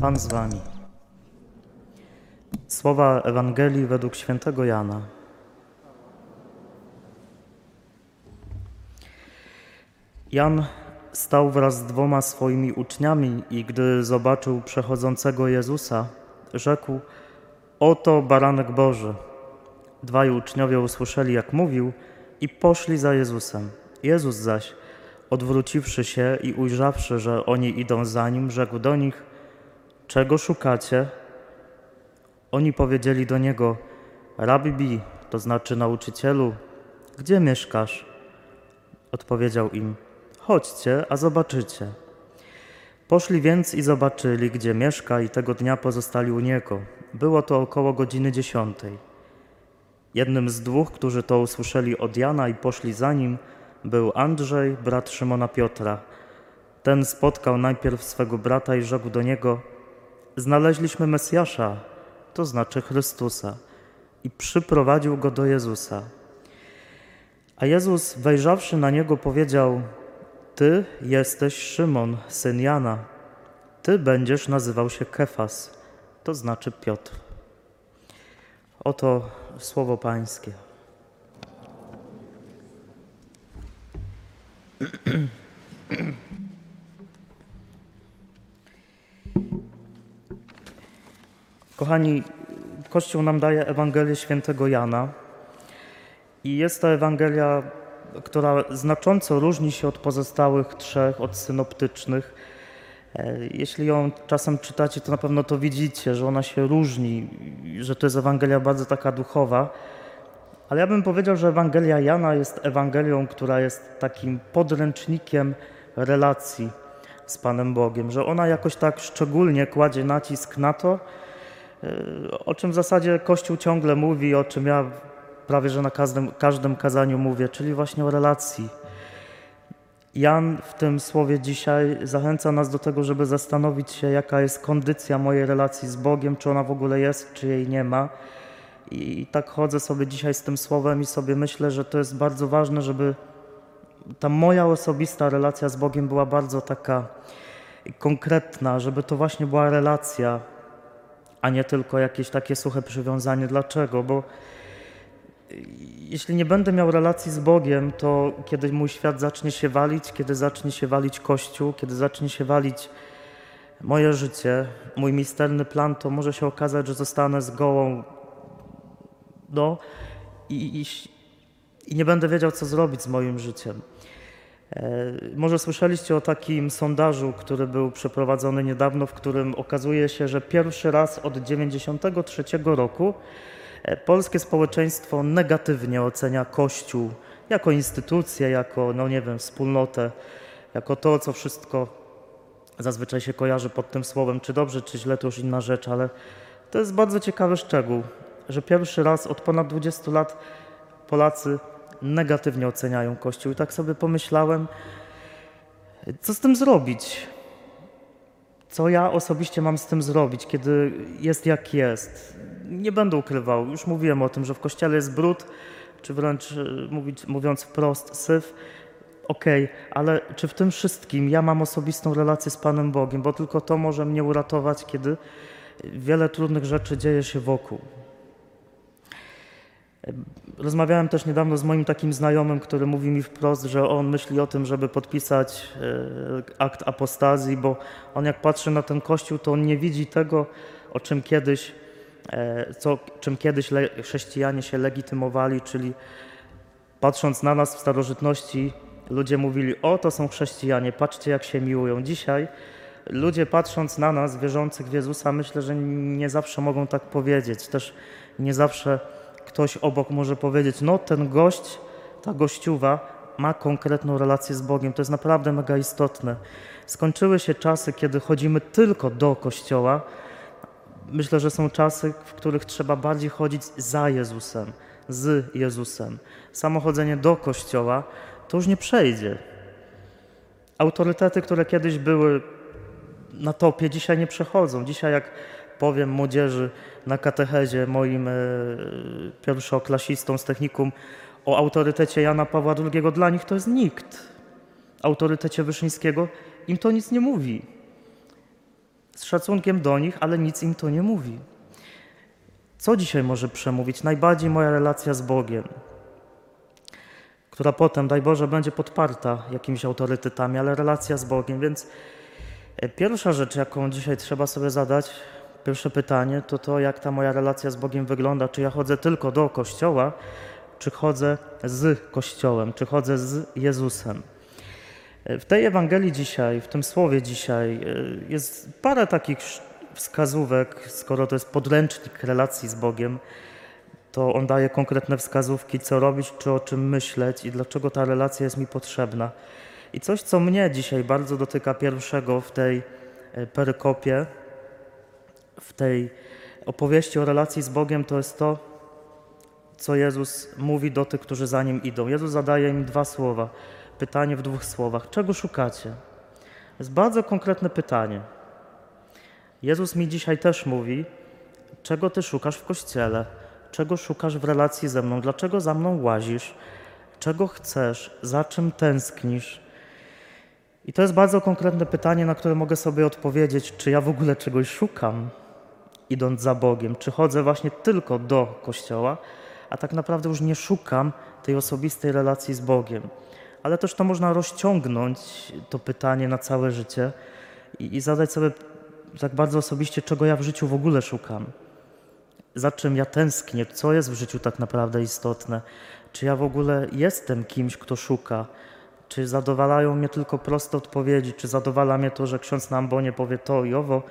Pan z wami. Słowa Ewangelii według świętego Jana. Jan stał wraz z dwoma swoimi uczniami i gdy zobaczył przechodzącego Jezusa, rzekł: Oto baranek Boży. Dwaj uczniowie usłyszeli, jak mówił, i poszli za Jezusem. Jezus zaś, odwróciwszy się i ujrzawszy, że oni idą za nim, rzekł do nich: Czego szukacie? Oni powiedzieli do niego: Rabbi, to znaczy nauczycielu, gdzie mieszkasz? Odpowiedział im: Chodźcie, a zobaczycie. Poszli więc i zobaczyli, gdzie mieszka, i tego dnia pozostali u niego. Było to około godziny dziesiątej. Jednym z dwóch, którzy to usłyszeli od Jana i poszli za nim, był Andrzej, brat Szymona Piotra. Ten spotkał najpierw swego brata i rzekł do niego: Znaleźliśmy Mesjasza, to znaczy Chrystusa, i przyprowadził go do Jezusa. A Jezus, wejrzawszy na niego, powiedział: Ty jesteś Szymon, syn Jana. Ty będziesz nazywał się Kefas, to znaczy Piotr. Oto słowo Pańskie. Kochani, Kościół nam daje Ewangelię świętego Jana i jest to Ewangelia, która znacząco różni się od pozostałych trzech, od synoptycznych. E, Jeśli ją czasem czytacie, to na pewno to widzicie, że ona się różni, że to jest Ewangelia bardzo taka duchowa. Ale ja bym powiedział, że Ewangelia Jana jest Ewangelią, która jest takim podręcznikiem relacji z Panem Bogiem, że ona jakoś tak szczególnie kładzie nacisk na to, o czym w zasadzie Kościół ciągle mówi, o czym ja prawie że na każdym, każdym kazaniu mówię, czyli właśnie o relacji. Jan w tym słowie dzisiaj zachęca nas do tego, żeby zastanowić się, jaka jest kondycja mojej relacji z Bogiem, czy ona w ogóle jest, czy jej nie ma. I tak chodzę sobie dzisiaj z tym słowem i sobie myślę, że to jest bardzo ważne, żeby ta moja osobista relacja z Bogiem była bardzo taka konkretna, żeby to właśnie była relacja, a nie tylko jakieś takie suche przywiązanie. Dlaczego? Bo jeśli nie będę miał relacji z Bogiem, to kiedy mój świat zacznie się walić, kiedy zacznie się walić Kościół, kiedy zacznie się walić moje życie, mój misterny plan, to może się okazać, że zostanę z gołą no i, i, i nie będę wiedział, co zrobić z moim życiem. E, może słyszeliście o takim sondażu, który był przeprowadzony niedawno, w którym okazuje się, że pierwszy raz od 1993 roku e, polskie społeczeństwo negatywnie ocenia Kościół jako instytucję, jako, no nie wiem, wspólnotę, jako to, co wszystko zazwyczaj się kojarzy pod tym słowem, czy dobrze, czy źle, to już inna rzecz, ale to jest bardzo ciekawy szczegół, że pierwszy raz od ponad 20 lat Polacy negatywnie oceniają Kościół. I tak sobie pomyślałem, co z tym zrobić? Co ja osobiście mam z tym zrobić, kiedy jest jak jest? Nie będę ukrywał, już mówiłem o tym, że w Kościele jest brud, czy wręcz mówić, mówiąc wprost, syf. Okej, okay, ale czy w tym wszystkim ja mam osobistą relację z Panem Bogiem, bo tylko to może mnie uratować, kiedy wiele trudnych rzeczy dzieje się wokół. Rozmawiałem też niedawno z moim takim znajomym, który mówi mi wprost, że on myśli o tym, żeby podpisać akt apostazji, bo on jak patrzy na ten kościół, to on nie widzi tego, o czym kiedyś, co, czym kiedyś chrześcijanie się legitymowali, czyli patrząc na nas w starożytności, ludzie mówili: O, to są chrześcijanie, patrzcie, jak się miłują. Dzisiaj ludzie, patrząc na nas, wierzących w Jezusa, myślę, że nie zawsze mogą tak powiedzieć. Też nie zawsze ktoś obok może powiedzieć, no ten gość, ta gościuwa ma konkretną relację z Bogiem. To jest naprawdę mega istotne. Skończyły się czasy, kiedy chodzimy tylko do kościoła. Myślę, że są czasy, w których trzeba bardziej chodzić za Jezusem, z Jezusem. Samo chodzenie do kościoła to już nie przejdzie. Autorytety, które kiedyś były na topie, dzisiaj nie przechodzą. Dzisiaj, jak powiem młodzieży na katechezie moim e, pierwszoklasistą z technikum o autorytecie Jana Pawła II, dla nich to jest nikt. Autorytecie Wyszyńskiego im to nic nie mówi. z szacunkiem do nich, ale nic im to nie mówi. Co dzisiaj może przemówić? Najbardziej moja relacja z Bogiem, która potem, daj Boże, będzie podparta jakimiś autorytetami, ale relacja z Bogiem. Więc e, pierwsza rzecz, jaką dzisiaj trzeba sobie zadać, pierwsze pytanie, to to, jak ta moja relacja z Bogiem wygląda. Czy ja chodzę tylko do kościoła, czy chodzę z Kościołem, czy chodzę z Jezusem. W tej Ewangelii dzisiaj, w tym słowie dzisiaj e, jest parę takich wskazówek, skoro to jest podręcznik relacji z Bogiem, to on daje konkretne wskazówki, co robić, czy o czym myśleć i dlaczego ta relacja jest mi potrzebna. I coś, co mnie dzisiaj bardzo dotyka pierwszego w tej e, perykopie, w tej opowieści o relacji z Bogiem, to jest to, co Jezus mówi do tych, którzy za nim idą. Jezus zadaje im dwa słowa. Pytanie w dwóch słowach. Czego szukacie? Jest bardzo konkretne pytanie. Jezus mi dzisiaj też mówi, czego ty szukasz w kościele, czego szukasz w relacji ze mną, dlaczego za mną łazisz, czego chcesz, za czym tęsknisz. I to jest bardzo konkretne pytanie, na które mogę sobie odpowiedzieć, czy ja w ogóle czegoś szukam, idąc za Bogiem, czy chodzę właśnie tylko do kościoła, a tak naprawdę już nie szukam tej osobistej relacji z Bogiem. Ale też to można rozciągnąć, to pytanie na całe życie i, i zadać sobie tak bardzo osobiście, czego ja w życiu w ogóle szukam. Za czym ja tęsknię, co jest w życiu tak naprawdę istotne. Czy ja w ogóle jestem kimś, kto szuka? Czy zadowalają mnie tylko proste odpowiedzi? Czy zadowala mnie to, że ksiądz na ambonie powie to i owo,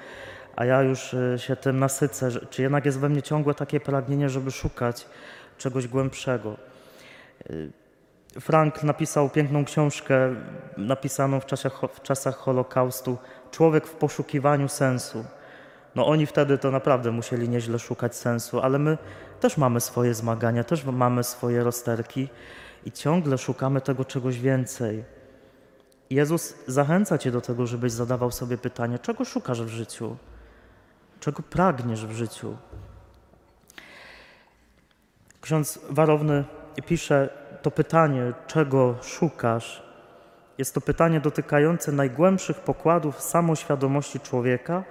a ja już y, się tym nasycę? Czy jednak jest we mnie ciągłe takie pragnienie, żeby szukać czegoś głębszego? Y, Frank napisał piękną książkę napisaną w czasach, w czasach Holokaustu Człowiek w poszukiwaniu sensu. No oni wtedy to naprawdę musieli nieźle szukać sensu, ale my też mamy swoje zmagania, też mamy swoje rozterki i ciągle szukamy tego czegoś więcej. Jezus zachęca cię do tego, żebyś zadawał sobie pytanie, czego szukasz w życiu? Czego pragniesz w życiu? Ksiądz Warowny pisze to pytanie, czego szukasz, jest to pytanie dotykające najgłębszych pokładów samoświadomości człowieka,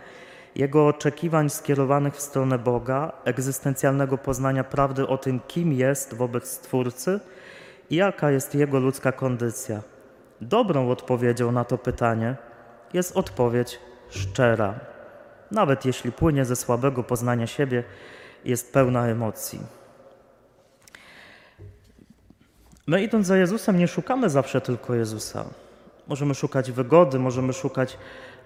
jego oczekiwań skierowanych w stronę Boga, egzystencjalnego poznania prawdy o tym, kim jest wobec Stwórcy i jaka jest jego ludzka kondycja. Dobrą odpowiedzią na to pytanie jest odpowiedź szczera, nawet jeśli płynie ze słabego poznania siebie, jest pełna emocji. My idąc za Jezusem nie szukamy zawsze tylko Jezusa. Możemy szukać wygody, możemy szukać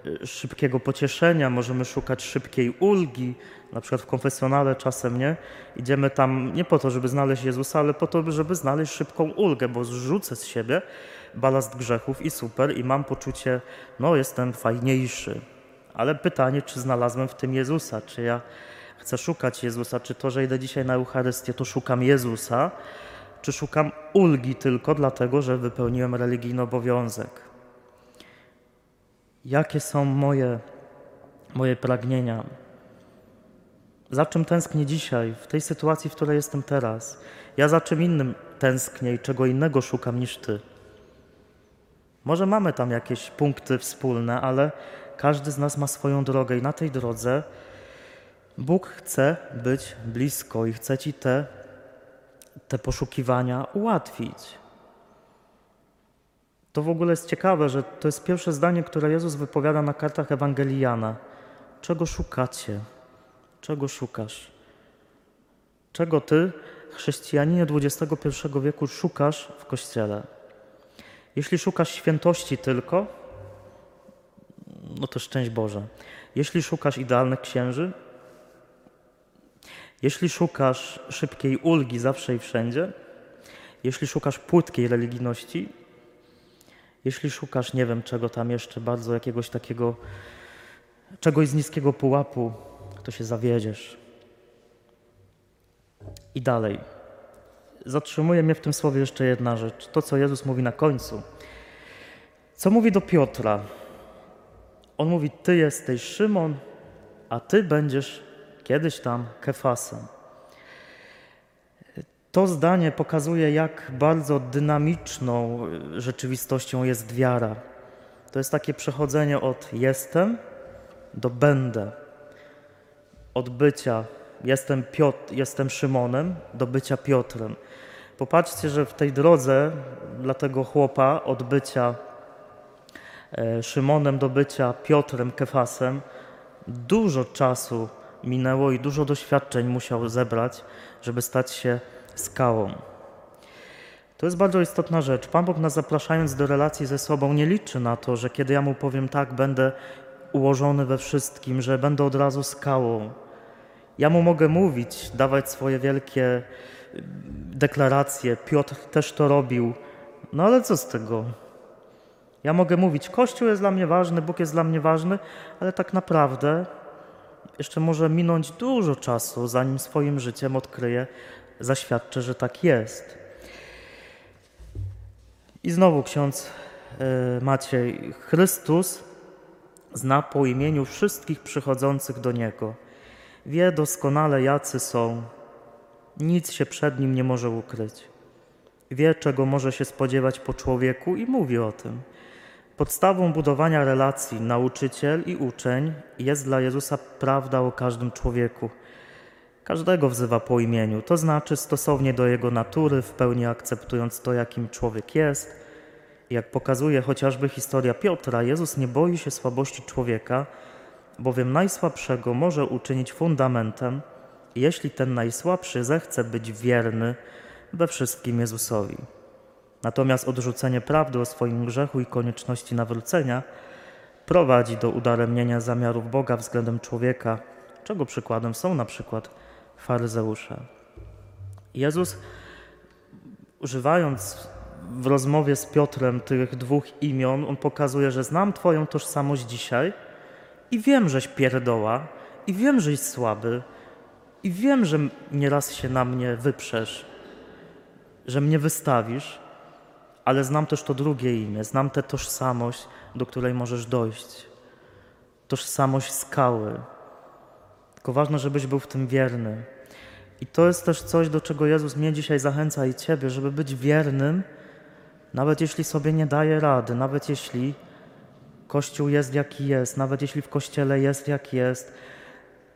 y, szybkiego pocieszenia, możemy szukać szybkiej ulgi. Na przykład w konfesjonale czasem nie. Idziemy tam nie po to, żeby znaleźć Jezusa, ale po to, żeby znaleźć szybką ulgę, bo zrzucę z siebie balast grzechów i super, i mam poczucie, no jestem fajniejszy. Ale pytanie, czy znalazłem w tym Jezusa? Czy ja chcę szukać Jezusa? Czy to, że idę dzisiaj na Eucharystię, to szukam Jezusa? Czy szukam ulgi tylko dlatego, że wypełniłem religijny obowiązek? Jakie są moje, moje pragnienia? Za czym tęsknię dzisiaj, w tej sytuacji, w której jestem teraz? Ja za czym innym tęsknię i czego innego szukam niż Ty? Może mamy tam jakieś punkty wspólne, ale każdy z nas ma swoją drogę i na tej drodze Bóg chce być blisko i chce Ci te te poszukiwania ułatwić. To w ogóle jest ciekawe, że to jest pierwsze zdanie, które Jezus wypowiada na kartach Ewangeliana. Czego szukacie? Czego szukasz? Czego ty, chrześcijaninie XXI wieku, szukasz w Kościele? Jeśli szukasz świętości tylko, no to szczęść Boże. Jeśli szukasz idealnych księży, jeśli szukasz szybkiej ulgi zawsze i wszędzie, jeśli szukasz płytkiej religijności, jeśli szukasz, nie wiem czego tam jeszcze, bardzo jakiegoś takiego, czegoś z niskiego pułapu, to się zawiedziesz. I dalej. Zatrzymuje mnie w tym słowie jeszcze jedna rzecz. To, co Jezus mówi na końcu. Co mówi do Piotra? On mówi: Ty jesteś Szymon, a ty będziesz kiedyś tam Kefasem. To zdanie pokazuje, jak bardzo dynamiczną rzeczywistością jest wiara. To jest takie przechodzenie od jestem do będę. Od bycia jestem, Piotr, jestem Szymonem do bycia Piotrem. Popatrzcie, że w tej drodze dla tego chłopa od bycia Szymonem do bycia Piotrem Kefasem dużo czasu minęło i dużo doświadczeń musiał zebrać, żeby stać się skałą. To jest bardzo istotna rzecz. Pan Bóg nas zapraszając do relacji ze sobą nie liczy na to, że kiedy ja mu powiem tak, będę ułożony we wszystkim, że będę od razu skałą. Ja mu mogę mówić, dawać swoje wielkie y, deklaracje. Piotr też to robił. No ale co z tego? Ja mogę mówić, Kościół jest dla mnie ważny, Bóg jest dla mnie ważny, ale tak naprawdę jeszcze może minąć dużo czasu, zanim swoim życiem odkryję, zaświadczę, że tak jest. I znowu ksiądz e, Maciej. Chrystus zna po imieniu wszystkich przychodzących do Niego. Wie doskonale, jacy są. Nic się przed Nim nie może ukryć. Wie, czego może się spodziewać po człowieku i mówi o tym. Podstawą budowania relacji nauczyciel i uczeń jest dla Jezusa prawda o każdym człowieku. Każdego wzywa po imieniu, to znaczy stosownie do jego natury, w pełni akceptując to, jakim człowiek jest. Jak pokazuje chociażby historia Piotra, Jezus nie boi się słabości człowieka, bowiem najsłabszego może uczynić fundamentem, jeśli ten najsłabszy zechce być wierny we wszystkim Jezusowi. Natomiast odrzucenie prawdy o swoim grzechu i konieczności nawrócenia prowadzi do udaremnienia zamiarów Boga względem człowieka, czego przykładem są na przykład faryzeusze. Jezus, używając w rozmowie z Piotrem tych dwóch imion, on pokazuje, że znam Twoją tożsamość dzisiaj i wiem, żeś pierdoła, i wiem, żeś słaby, i wiem, że nieraz się na mnie wyprzesz, że mnie wystawisz, ale znam też to drugie imię, znam tę tożsamość, do której możesz dojść. Tożsamość skały. Tylko ważne, żebyś był w tym wierny. I to jest też coś, do czego Jezus mnie dzisiaj zachęca i Ciebie, żeby być wiernym, nawet jeśli sobie nie daje rady, nawet jeśli Kościół jest jaki jest, nawet jeśli w Kościele jest jak jest,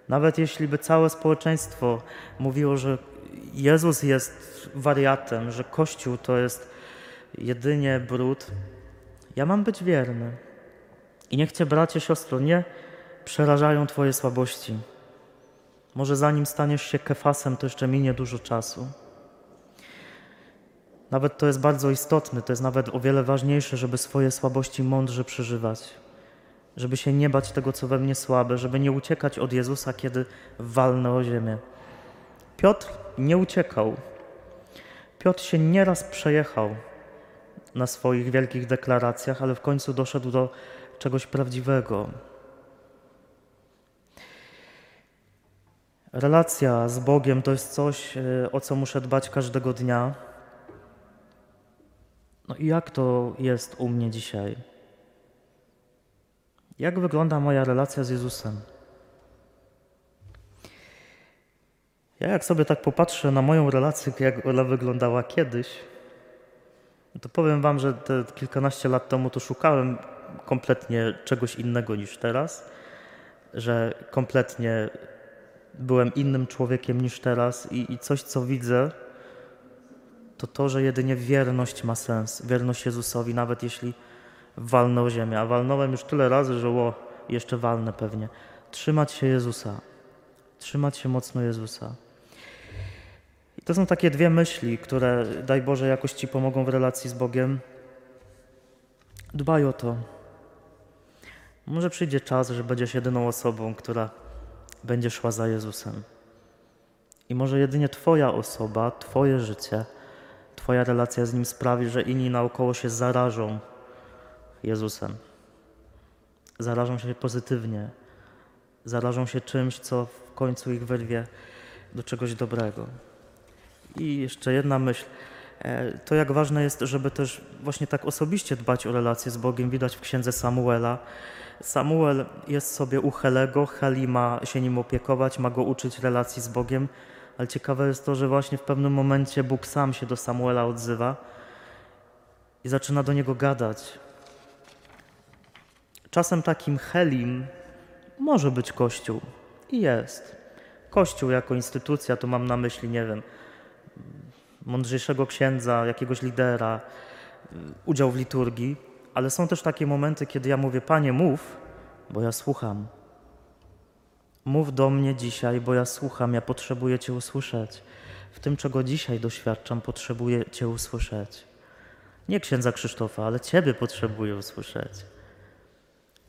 nawet jeśli by całe społeczeństwo mówiło, że Jezus jest wariatem, że Kościół to jest jedynie brud, ja mam być wierny. I niech Cię, bracie, siostro, nie przerażają Twoje słabości. Może zanim staniesz się kefasem, to jeszcze minie dużo czasu. Nawet to jest bardzo istotne, to jest nawet o wiele ważniejsze, żeby swoje słabości mądrze przeżywać. Żeby się nie bać tego, co we mnie słabe, żeby nie uciekać od Jezusa, kiedy walnę o ziemię. Piotr nie uciekał. Piotr się nieraz przejechał na swoich wielkich deklaracjach, ale w końcu doszedł do czegoś prawdziwego. Relacja z Bogiem to jest coś, e, o co muszę dbać każdego dnia. No i jak to jest u mnie dzisiaj? Jak wygląda moja relacja z Jezusem? Ja jak sobie tak popatrzę na moją relację, jak ona wyglądała kiedyś, to powiem Wam, że te kilkanaście lat temu to szukałem kompletnie czegoś innego niż teraz, że kompletnie byłem innym człowiekiem niż teraz i, i coś, co widzę, to to, że jedynie wierność ma sens, wierność Jezusowi, nawet jeśli walnę o ziemię. A walnąłem już tyle razy, że o, jeszcze walnę pewnie. Trzymać się Jezusa, trzymać się mocno Jezusa. To są takie dwie myśli, które, daj Boże, jakoś Ci pomogą w relacji z Bogiem. Dbaj o to. Może przyjdzie czas, że będziesz jedyną osobą, która będzie szła za Jezusem. I może jedynie Twoja osoba, Twoje życie, Twoja relacja z Nim sprawi, że inni naokoło się zarażą Jezusem. Zarażą się pozytywnie. Zarażą się czymś, co w końcu ich wyrwie do czegoś dobrego. I jeszcze jedna myśl. E, to jak ważne jest, żeby też właśnie tak osobiście dbać o relacje z Bogiem, widać w księdze Samuela. Samuel jest sobie u Helego, Heli ma się nim opiekować, ma go uczyć relacji z Bogiem, ale ciekawe jest to, że właśnie w pewnym momencie Bóg sam się do Samuela odzywa i zaczyna do niego gadać. Czasem takim Helim może być Kościół i jest. Kościół jako instytucja, to mam na myśli, nie wiem, mądrzejszego księdza, jakiegoś lidera, y, udział w liturgii, ale są też takie momenty, kiedy ja mówię, Panie, mów, bo ja słucham. Mów do mnie dzisiaj, bo ja słucham, ja potrzebuję Cię usłyszeć. W tym, czego dzisiaj doświadczam, potrzebuję Cię usłyszeć. Nie księdza Krzysztofa, ale Ciebie potrzebuję usłyszeć.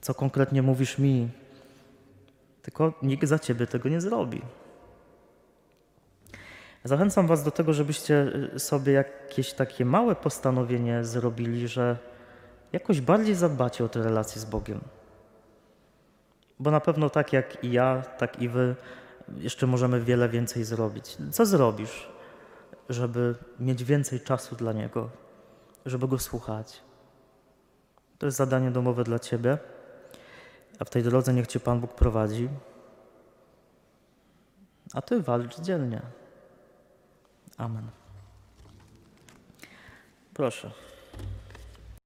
Co konkretnie mówisz mi, tylko nikt za Ciebie tego nie zrobi. Zachęcam Was do tego, żebyście y, sobie jakieś takie małe postanowienie zrobili, że jakoś bardziej zadbacie o te relacje z Bogiem. Bo na pewno tak jak i ja, tak i Wy, jeszcze możemy wiele więcej zrobić. Co zrobisz, żeby mieć więcej czasu dla Niego, żeby Go słuchać? To jest zadanie domowe dla Ciebie, a w tej drodze niech Cię Pan Bóg prowadzi, a Ty walcz dzielnie. Amen. Proszę.